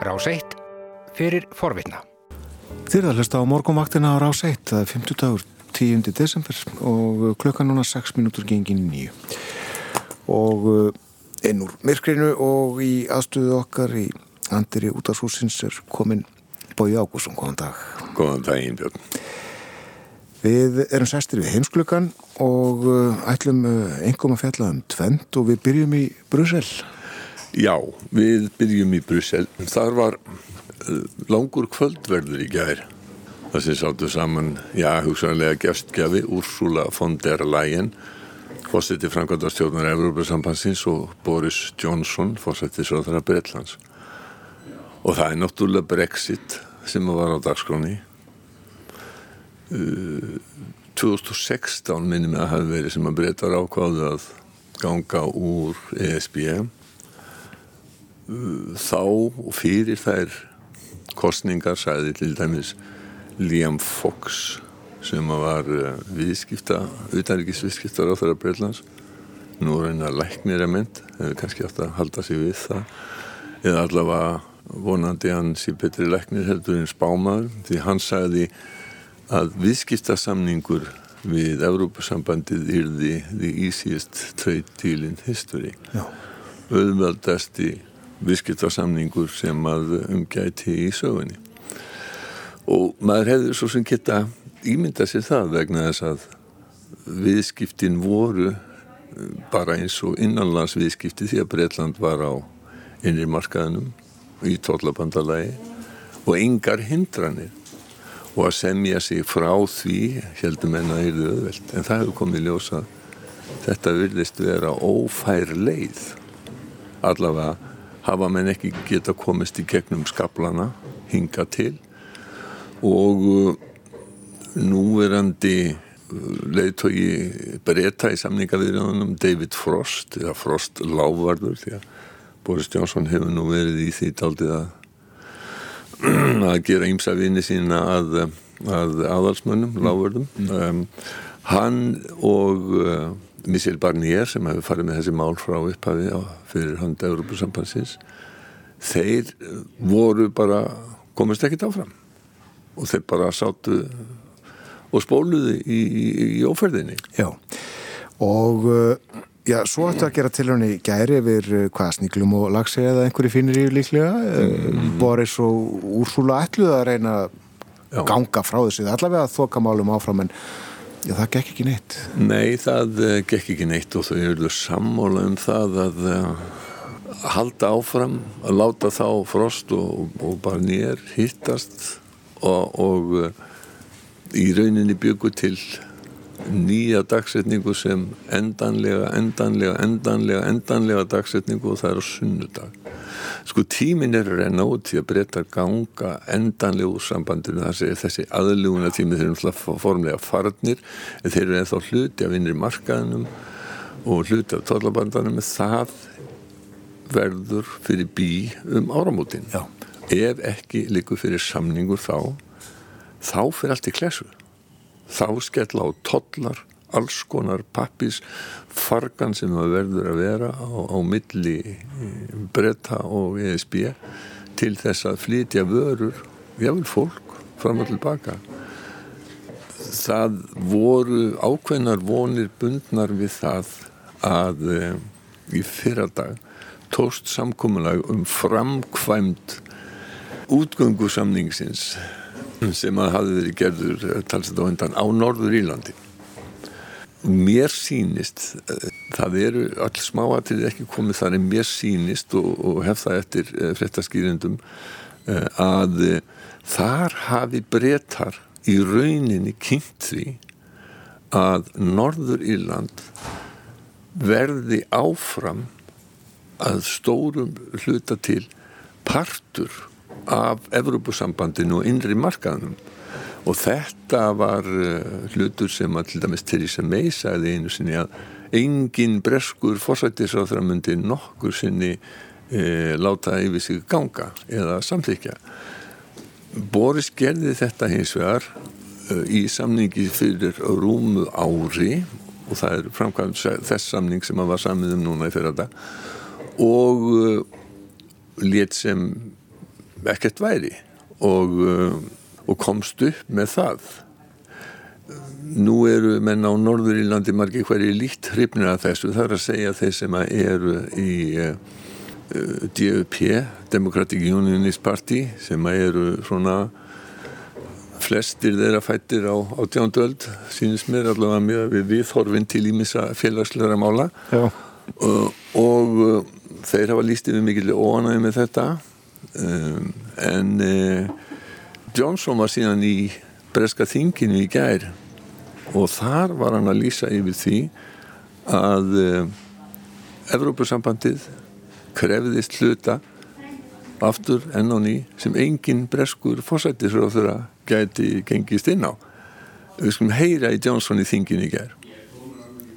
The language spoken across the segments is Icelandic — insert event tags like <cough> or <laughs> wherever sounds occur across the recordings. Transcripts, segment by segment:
Rás 1 fyrir forvitna. Þið er að hlusta á morgumvaktina á Rás 1, það er 50 dagur 10. desember og klukkan núna 6 minútur gengin nýju. Og einn úr myrkrinu og í aðstöðu okkar í andiri út af húsins er komin Bói Ágússon, góðan dag. Góðan daginn, Björn. Við erum sestir við heimsklukkan og ætlum engum að fjalla um tvent og við byrjum í Brussel. Já, við byrjum í Brussel. Þar var langur kvöldverður í gær. Það sem sáttu saman, já, hugsanlega gestgjafi Úrsula von der Leyen, fósetti Frankværtarstjórnar Európa-sambansins og Boris Johnson, fósetti Sjóðara Breitlands. Og það er náttúrulega Brexit sem var á dagskráni. Uh, 2016 minnum að hafi verið sem að breytar ákváðu að ganga úr ESB uh, þá og fyrir þær kostningar sæði til dæmis Liam Fox sem var uh, viðskipta utanrikisviðskiptar á þeirra Breitlands nú reyna læknir að mynd hefur kannski átt að halda sig við það. Eða allavega vonandi hann sé betri læknir heldur en spámaður því hann sagði að viðskiptasamningur við Evrópusambandið yrði the easiest trade deal in history. Auðveldasti viðskiptasamningur sem að umgæti í sögunni. Og maður hefði svo sem geta ímynda sér það vegna þess að viðskiptin voru bara eins og innanlandsviðskipti því að Breitland var á innri markaðinum í tollabandalagi og yngar hindranir. Og að semja sig frá því heldum en að yrðu öðveld en það hefur komið ljósa þetta virðist vera ófær leið allavega hafa menn ekki geta komist í gegnum skaplana hinga til. Og uh, núverandi leiðtói breyta í samningavirðunum David Frost eða Frost lávarður því að Boris Johnson hefur nú verið í því taldið að <clears throat> að gera ímsa vini sína að, að aðalsmönnum, lágverðum um, hann og uh, Michel Barnier sem hefur farið með þessi mál frá upphafi fyrir handa Európusambansins þeir voru bara komist ekkit áfram. Og þeir bara sátu og spóluði í, í, í óferðinni. Já, og uh, Já, svo ættu að gera tilhörni gæri yfir hvað sníklum og lagsi eða einhverju finnir í líklega. Mm. Boris og Úrsula ætluð að reyna að ganga frá þessu. Allavega að þoka málum áfram en já, það gekk ekki neitt. Nei, það gekk ekki neitt og þau eru sammála um það að uh, halda áfram að láta þá frost og, og bara nýjar hittast og, og uh, í rauninni byggu til nýja dagsetningu sem endanlega, endanlega, endanlega, endanlega dagsetningu og það er á sunnudag. Sko tímin er að reyna út því að breyta ganga endanlega úr sambandinu segir þessi aðluguna tími þeir eru formlega farnir en þeir eru ennþá hluti af innri markaðinum og hluti af tollabandanum það verður fyrir bí um áramótin. Já. Ef ekki líku fyrir samningur þá þá fyrir allt í klesu þá skella á tollar alls konar pappis fargan sem það verður að vera á, á milli bretta og ESB til þess að flytja vörur jável fólk fram og tilbaka. Það voru ákveðnar vonir bundnar við það að e, í fyrradag tóst samkominlag um framkvæmt útgöngu samningsins <laughs> sem að hafi verið gerður talsett á undan á Norður Írlandi. Mér sínist það eru all smáatrið ekki komið þar en mér sínist og, og hef það eftir fréttaskýrindum að þar hafi breytar í rauninni kynnt því að Norður Írland verði áfram að stórum hluta til partur af Evrópusambandinu og innri markaðnum. Og þetta var uh, hlutur sem að til dæmis Theresa May sagði einu sinni að engin breskur fórsættisráþra myndi nokkur sinni e, láta yfir sig ganga eða samþykja Boris gerði þetta hins vegar uh, í samningi fyrir rúmu ári og það er framkvæmt þess samning sem að var samið um núna í fyrra dag og uh, let sem ekkert væri. Og, og komst upp með það. Nú eru menn á norður í landi margir hverju líkt hrifnir af þessu. Það er að segja þeir sem eru í uh, DUP Democratic Unionist Party sem eru svona flestir þeirra fættir á, á tjóndöld sínist mér allavega með við viðhorfinn til ímissa félagsleira mála. Uh, og uh, þeir hafa líst yfir mikil óanæði með þetta um, en uh, Johnson var síðan í breska þinginu í gær og þar var hann að lýsa yfir því að Evrópussambandið krefðist hluta aftur enn á ný sem engin breskur fósættisráð þeirra gæti gengist inn á. Við skulum heyra í Johnson í þingin í ger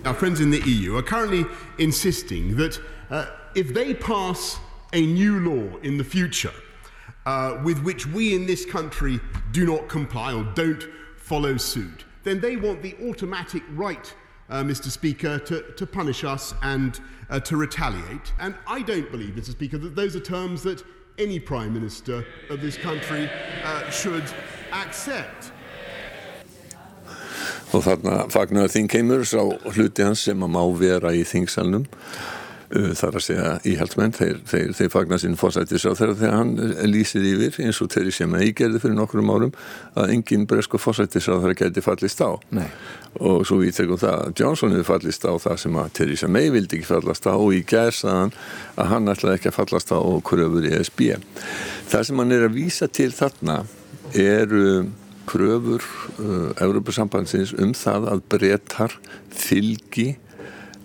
Our friends in the EU are currently insisting that uh, if they pass a new law in the future uh, with which we in this country do not comply or don't follow suit then they want the automatic right uh, Mr. Speaker, to, to punish us and uh, to retaliate. And I don't believe, Mr. Speaker, that those are terms that any Prime Minister of this country uh, should accept. Og þarna fagnar þingheimur sá hluti hans sem að má vera í þingsalnum þar að segja íhaldsmenn þeir, þeir, þeir fagnar sín fórsættis á þeirra þegar hann lýsir yfir eins og þeirri sem að ígerði fyrir nokkrum árum að engin bresku fórsættis á þeirra geti fallist á Nei. og svo við tekum það að Johnson hefur fallist á það sem að Theresa May vildi ekki fallast á og í gerðsaðan að hann ætlaði ekki að fallast á og kröfur í SB það sem hann er að vísa til þarna eru kröfur uh, Európa-sambandsins um það að brettar fylgi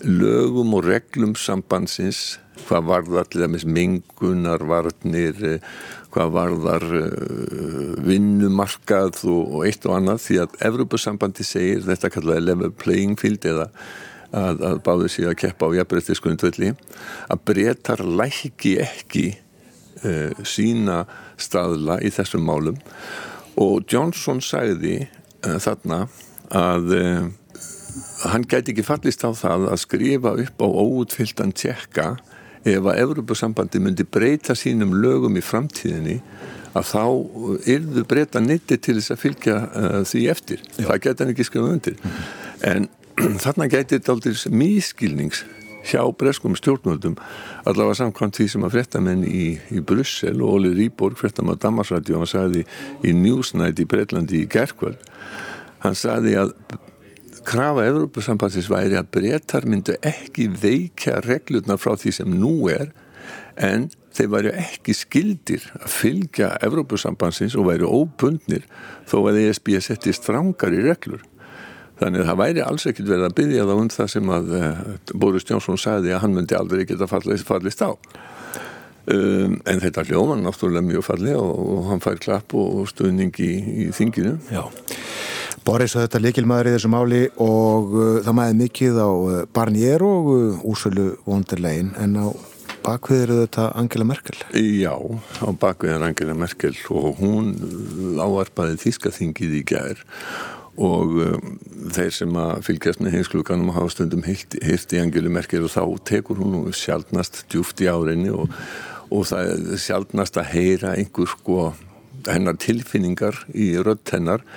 lögum og reglum sambandsins hvað varðar til dæmis mingunar varnir, eh, hvað varðar uh, vinnumarkað og, eitt og annað því að Evropasambandi segir þetta kallaði level playing field eða að, að báðu sig að keppa á jafnbrettiskunndvöldi að breytar læki ekki uh, sína staðla í þessum málum. Og Johnson sagði uh, þarna að hann gæti ekki fallist á það að skrifa upp á óutfylgdan tjekka ef að Evropasambandi myndi breyta sínum lögum í framtíðinni að þá yrðu breyta nitti til þess að fylgja uh, því eftir. Já. Það gæti hann ekki skrifa undir. Mm -hmm. En <clears throat> þarna gæti þetta aldrei mískilnings hjá breskum stjórnvöldum allavega samkvæmt því sem að frettamenn í, í Brussel og Óli Rýborg frettamann Damarsrætti og hann sagði í Newsnight í Breitlandi í gerðkvöld hann sagði að krafa Evrópusambansins væri að breytar myndu ekki veikja reglurnar frá því sem nú er en þeir væri ekki skildir að fylgja Evrópusambansins og væri óbundnir þó að ESB setti strangar í reglur. Þannig að það væri alls ekkit verið að byggja það um það sem að uh, Boris Jónsson sagði að hann myndi aldrei geta fallist, á. Um, en þetta hljóman náttúrulega mjög falli og, og hann fær klapp og stuðning í, í þinginu. Já. Boris að þetta leikilmaður í þessu máli og uh, það mæði mikið á uh, Barnier og uh, Úrsölu vonderlegin en á bakvið eru þetta Angela Merkel? Já, á bakvið er Angela Merkel og hún áarpaði þýskaþingið í gær og um, þeir sem að fylgjast með heimsklukanum hafa stundum hirt í Angela Merkel og þá tekur hún sjálfnast djúft í árinni og, og það er sjálfnast að heyra einhver sko hennar tilfinningar í rödd hennar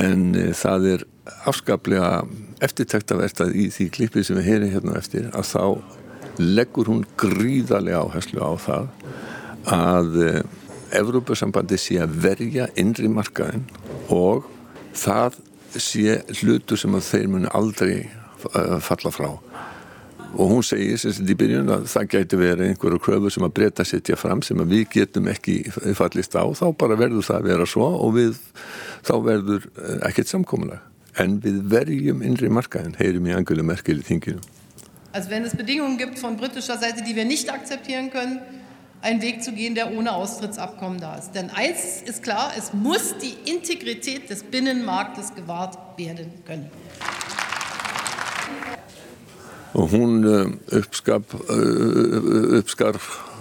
en e, það er afskaplega eftirtæktavert að í því klipið sem við heyrim hérna eftir að þá leggur hún gríðarlega áherslu á það að e, Evrópusambandi sé að verja innri markaðin og það sé hlutur sem að þeir muni aldrei uh, falla frá og hún segir sem þetta í byrjun að það gæti verið einhverju kröfur sem að breyta sittja fram sem að við getum ekki fallist á þá bara verður það að vera svo og við þá verður eh, ekkert samkominlega en við verjum innri markaðin heyrum í angölu merkel í þinginu Also wenn es Bedingungen gibt von britischer Seite, die wir nicht akzeptieren können, einen Weg zu gehen, der ohne Austrittsabkommen da ist. Denn eins ist klar, es muss die Integrität des Binnenmarktes gewahrt werden können. Og hún uppskap, uppskar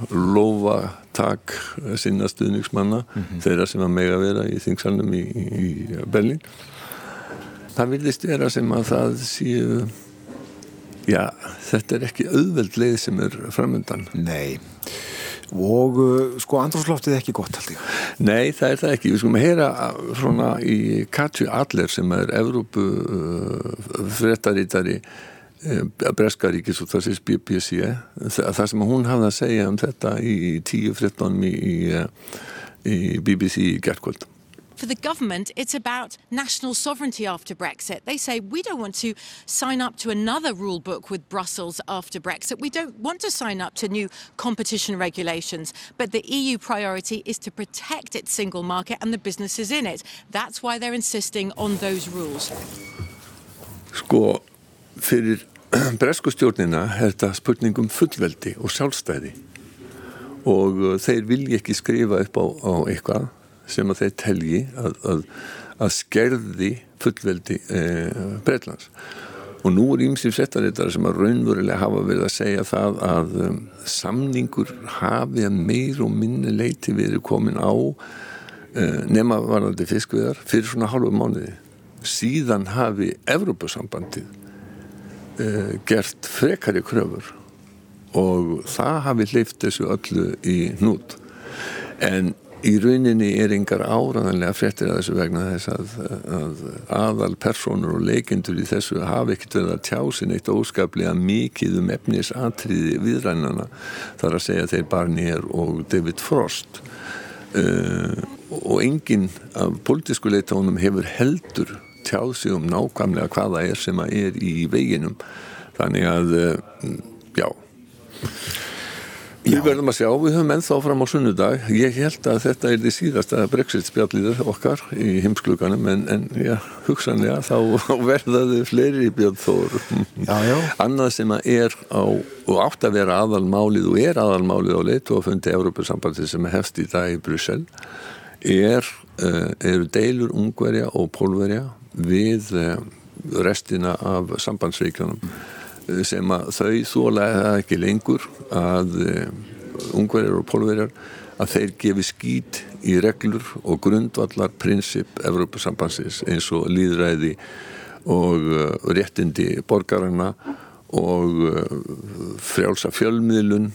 lofa takk sinna stuðningsmanna mm -hmm. þeirra sem að mega vera í þingsalunum í, í Berlín. Það vilist vera sem að það séu, já, þetta er ekki auðveld leið sem er framöndan. Nei og uh, sko andrúsloftið ekki gott ég. Nei, það er það ekki. Við skulum að heyra svona í Katju Adler sem er Evrópu uh, frettarítari uh, Breskaríkis og það sést BBC það, það sem hún hafði að segja um þetta í 10-13 í, í, í BBC í gerðkvöld. For the government, it's about national sovereignty after Brexit. They say we don't want to sign up to another rule book with Brussels after Brexit. We don't want to sign up to new competition regulations. But the EU priority is to protect its single market and the businesses in it. That's why they're insisting on those rules. Sko, fyrir <clears throat> bresku stjórnina er þetta spurningum fullveldi og sjálfstæði. Og uh, þeir vilja ekki skrifa upp á, á eitthvað sem að þeir telji að, að, að skerði fullveldi eh, Breitlands og nú er ímsið settarittara sem að raunverulega hafa verið að segja það að um, samningur hafi að meir og minni leiti verið komin á eh, nema varðandi fiskviðar fyrir svona halvu mánuði. Síðan hafi Evrópusambandið eh, gert frekari kröfur og það hafi hleyft þessu öllu í hnút. En í rauninni er yngar áraðanlega frettir að þessu vegna þess að, að aðal personur og leikendur í þessu hafi ekkert verið að tjásin eitt óskaplega mikið um efnisatriði viðrænana þar að segja þeir Barnier og David Frost. Uh, og enginn af politísku leitónum hefur heldur tjáð sig um nákvæmlega hvaða er sem að er í veginum þannig að uh, já Við verðum að sjá, við höfum ennþá fram á sunnudag. Ég held að þetta er því síðasta Brexit spjalliður okkar í heimskluganum en, en já, hugsanlega þá <laughs> verðaðu fleiri björnþór. Annað sem að er á, og átt að vera aðalmálið og er aðalmálið á leitu og fundi Európa-sambandi sem hefst í dag í Brussel er, uh, eru deilur ungverja og pólverja við uh, restina af sambandsreikjunum sem að þau þólaði ekki lengur að uh, ungverjar og pólverjar að þeir gefi skýt í reglur og grundvallar prinsip Evrópusambansins eins og líðræði og réttindi borgarana og frjálsa fjölmiðlun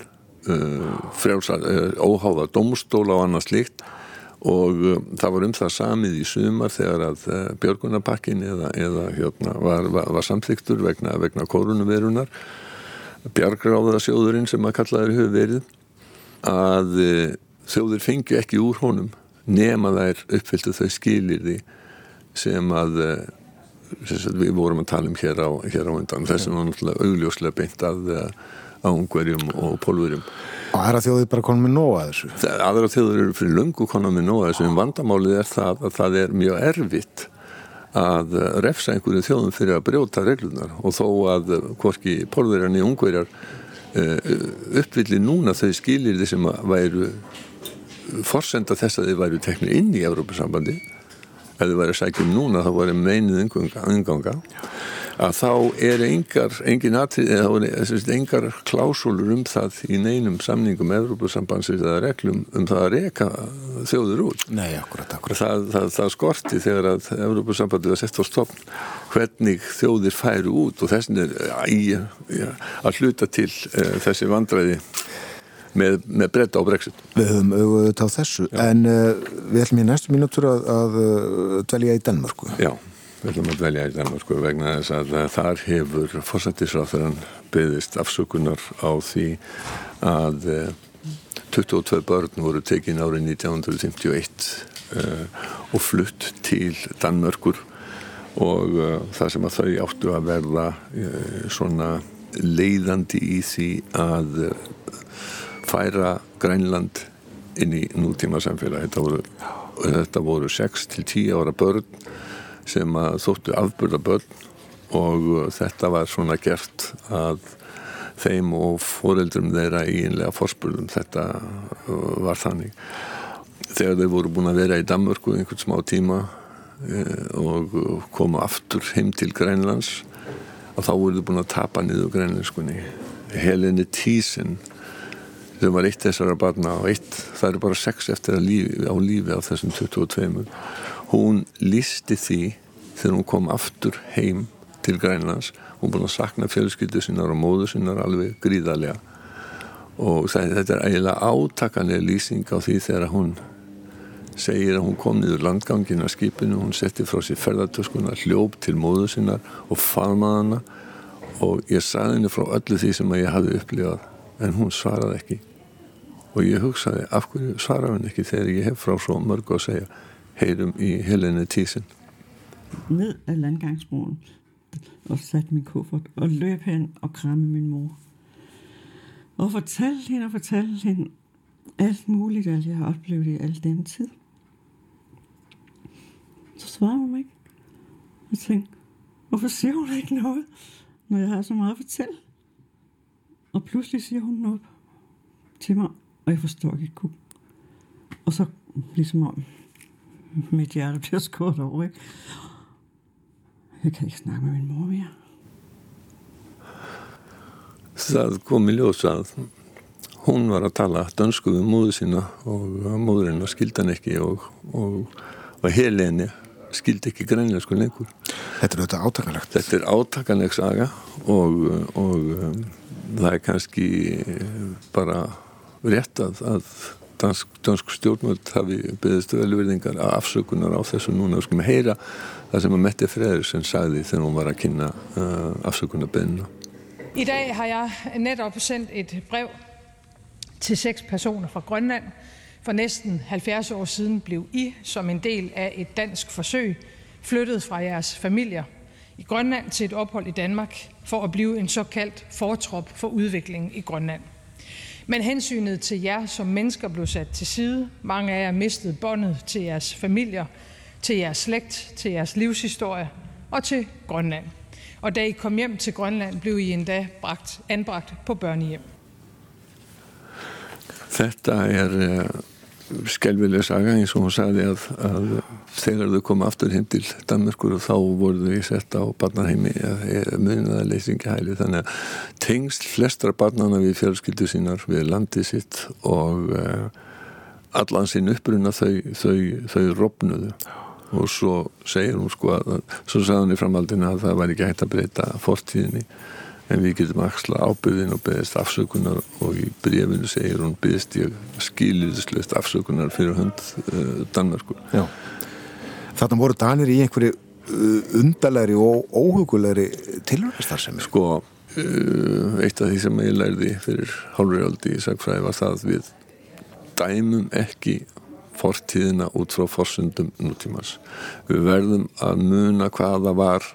frjálsa óháða domstóla og annað slikt og um, það var um það samið í sumar þegar að uh, björgunapakkin eða, eða hérna, var, var, var samþyktur vegna, vegna koronavirunar bjargráðarsjóðurinn sem að kallaður hefur verið að uh, þjóður fengi ekki úr honum nema þær uppfylltu þau skilir því sem að uh, við vorum að tala um hér á, hér á undan. Þessum var náttúrulega augljóslega beint að á ungverjum og pólverjum Og aðra þjóðir bara konum með nóga þessu? Það, aðra þjóðir eru fyrir löngu konum með nóga þessu en vandamálið er það að það er mjög erfitt að refsa einhverju þjóðum fyrir að brjóta reglunar og þó að hvorki pólverjan í ungverjar uh, uppvilli núna þau skilir því sem að væru forsenda þess að þið væru teknir inn í Európa-sambandi ef þið væri sækjum núna þá væri meinuð umganga að þá er engar, engin atrið, eða engar klásúlur um það í neinum samningum Evrópusambansins eða reglum um það að reyka þjóður út. Nei, akkurat, akkurat. Það, það, það skorti þegar að Evrópusambandið var sett á stopn hvernig þjóðir færu út og þessin er í, ja, að hluta til uh, þessi vandræði með, með breyta á brexit. Við höfum auðvitað á þessu, Já. en uh, við ætlum í næstu mínútur að, að uh, dvelja í Danmarku. Já. Við ætlum að velja í Danmarku vegna þess að þar hefur fórsættisráþurann byggðist afsökunar á því að 22 börn voru tekin árið 1951 og flutt til Danmörkur og það sem að þau áttu að verða svona leiðandi í því að færa Grænland inn í nútíma samfélag. Þetta voru, þetta voru 6-10 ára börn sem þóttu afburða börn og þetta var svona gert að þeim og foreldrum þeirra íinlega fórspurðum þetta uh, var þannig. Þegar þau voru búin að vera í Danmörku einhvern smá tíma eh, og koma aftur heim til Grænlands og þá voru þau búin að tapa niður grænlandskunni Helene Thiessen sem var eitt þessara barna og eitt, það eru bara sex eftir lífi, á lífi á þessum 22 hún lísti því þegar hún kom aftur heim til Grænlands. Hún búin að sakna fjölskyldu sinnar og móðu sinnar alveg gríðarlega. Og þetta er eiginlega átakanlega lýsing á því þegar hún segir að hún kom niður landgangin af skipinu, hún setti frá sér ferðartöskuna, hljóp til móðu sinnar og faðmaði hana. Og ég saði henni frá öllu því sem ég hafði upplifað en hún svaraði ekki og ég hugsaði af hverju svarar hann ekki þegar ég hef frá svo mörg að segja heyrum í Helene Thyssen Ned af landgangsbroen og satte min kuffert og løb hen og kramme min mor og fortalte hende og fortalte hende alt muligt, alt jeg har oplevet i al den tid. Så svarer hun ikke. Jeg tænkte, hvorfor siger hun ikke noget, når jeg har så meget at fortælle? Og pludselig siger hun noget til mig, og jeg forstår ikke kunne. Og så ligesom om mit hjerte bliver skåret over, ikke? Jeg kan ikke snakke med min mor mere. Það kom í ljós að hún var að tala dönsku við móðu sína og móðurinn skildi hann ekki og, og, og Heleni skildi ekki grænleinsku lengur. Þetta er auðvitað átakanlegt. Þetta er átakanleg saga og, og um, það er kannski bara rétt að, að dansk, dansk stjórnvöld hafi beðist velverðingar að afsökunar á þessu núna. Við skulum heyra það sem að Mette Frederiksen sagði þegar hún var að kynna eh, uh, afsökunarbeðina. I dag har jeg netop sendt et brev til seks personer fra Grønland. For næsten 70 år siden blev I, som en del af et dansk forsøg, flyttet fra jeres familier i Grønland til et ophold i Danmark for at blive en såkaldt fortrop for udviklingen i Grønland. Men hensynet til jer som mennesker blev sat til side. Mange af jer mistede båndet til jeres familier, til jeres slægt, til jeres livshistorie og til Grønland. Og da I kom hjem til Grønland, blev I endda bragt, anbragt på børnehjem. Þetta er øh, uh, skelvileg saga eins og hún sagði að, að þegar þau kom aftur hinn til Danmarkur og þá voru þau sett á barnarheimi að leysingi hæli. Þannig að tengsl flestra barnana við fjölskyldu sínar við landið sitt og uh, allan sinn uppruna þau, þau, þau rofnuðu. Og svo segir hún sko að svo sagði hún í framhaldinu að það væri ekki hægt að breyta fortíðinni en við getum axla ábyrðin og beðist afsökunar og í brefinu segir hún beðist ég skiliðislust afsökunar fyrir hönd uh, Danmarkur Já. Þarna voru Danir í einhverju uh, undalegri og óhugulegri tilvægastar Sko uh, eitt af því sem ég lærði fyrir hálfurjáldi í sagfræði var það við dæmum ekki fortíðina út frá forsundum nútímans. Við verðum að muna hvaða var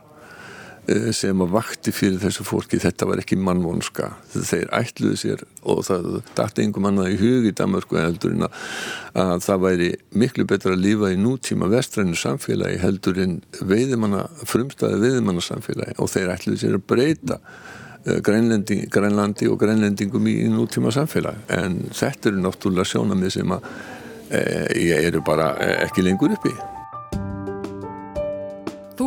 sem að vakti fyrir þessu fólki þetta var ekki mannvonska. Þeir ætluðu sér og það dætti einhver mannaði í hug í Danmarku heldur en að það væri miklu betra að lífa í nútíma vestrænu samfélagi heldur en veiðimanna frumstæði veiðimanna samfélagi og þeir ætluðu sér að breyta Grænlandi, Grænlandi og grænlendingum í nútíma samfélagi en þetta eru náttúrulega sjónamið sem að e, eru bara ekki lengur uppi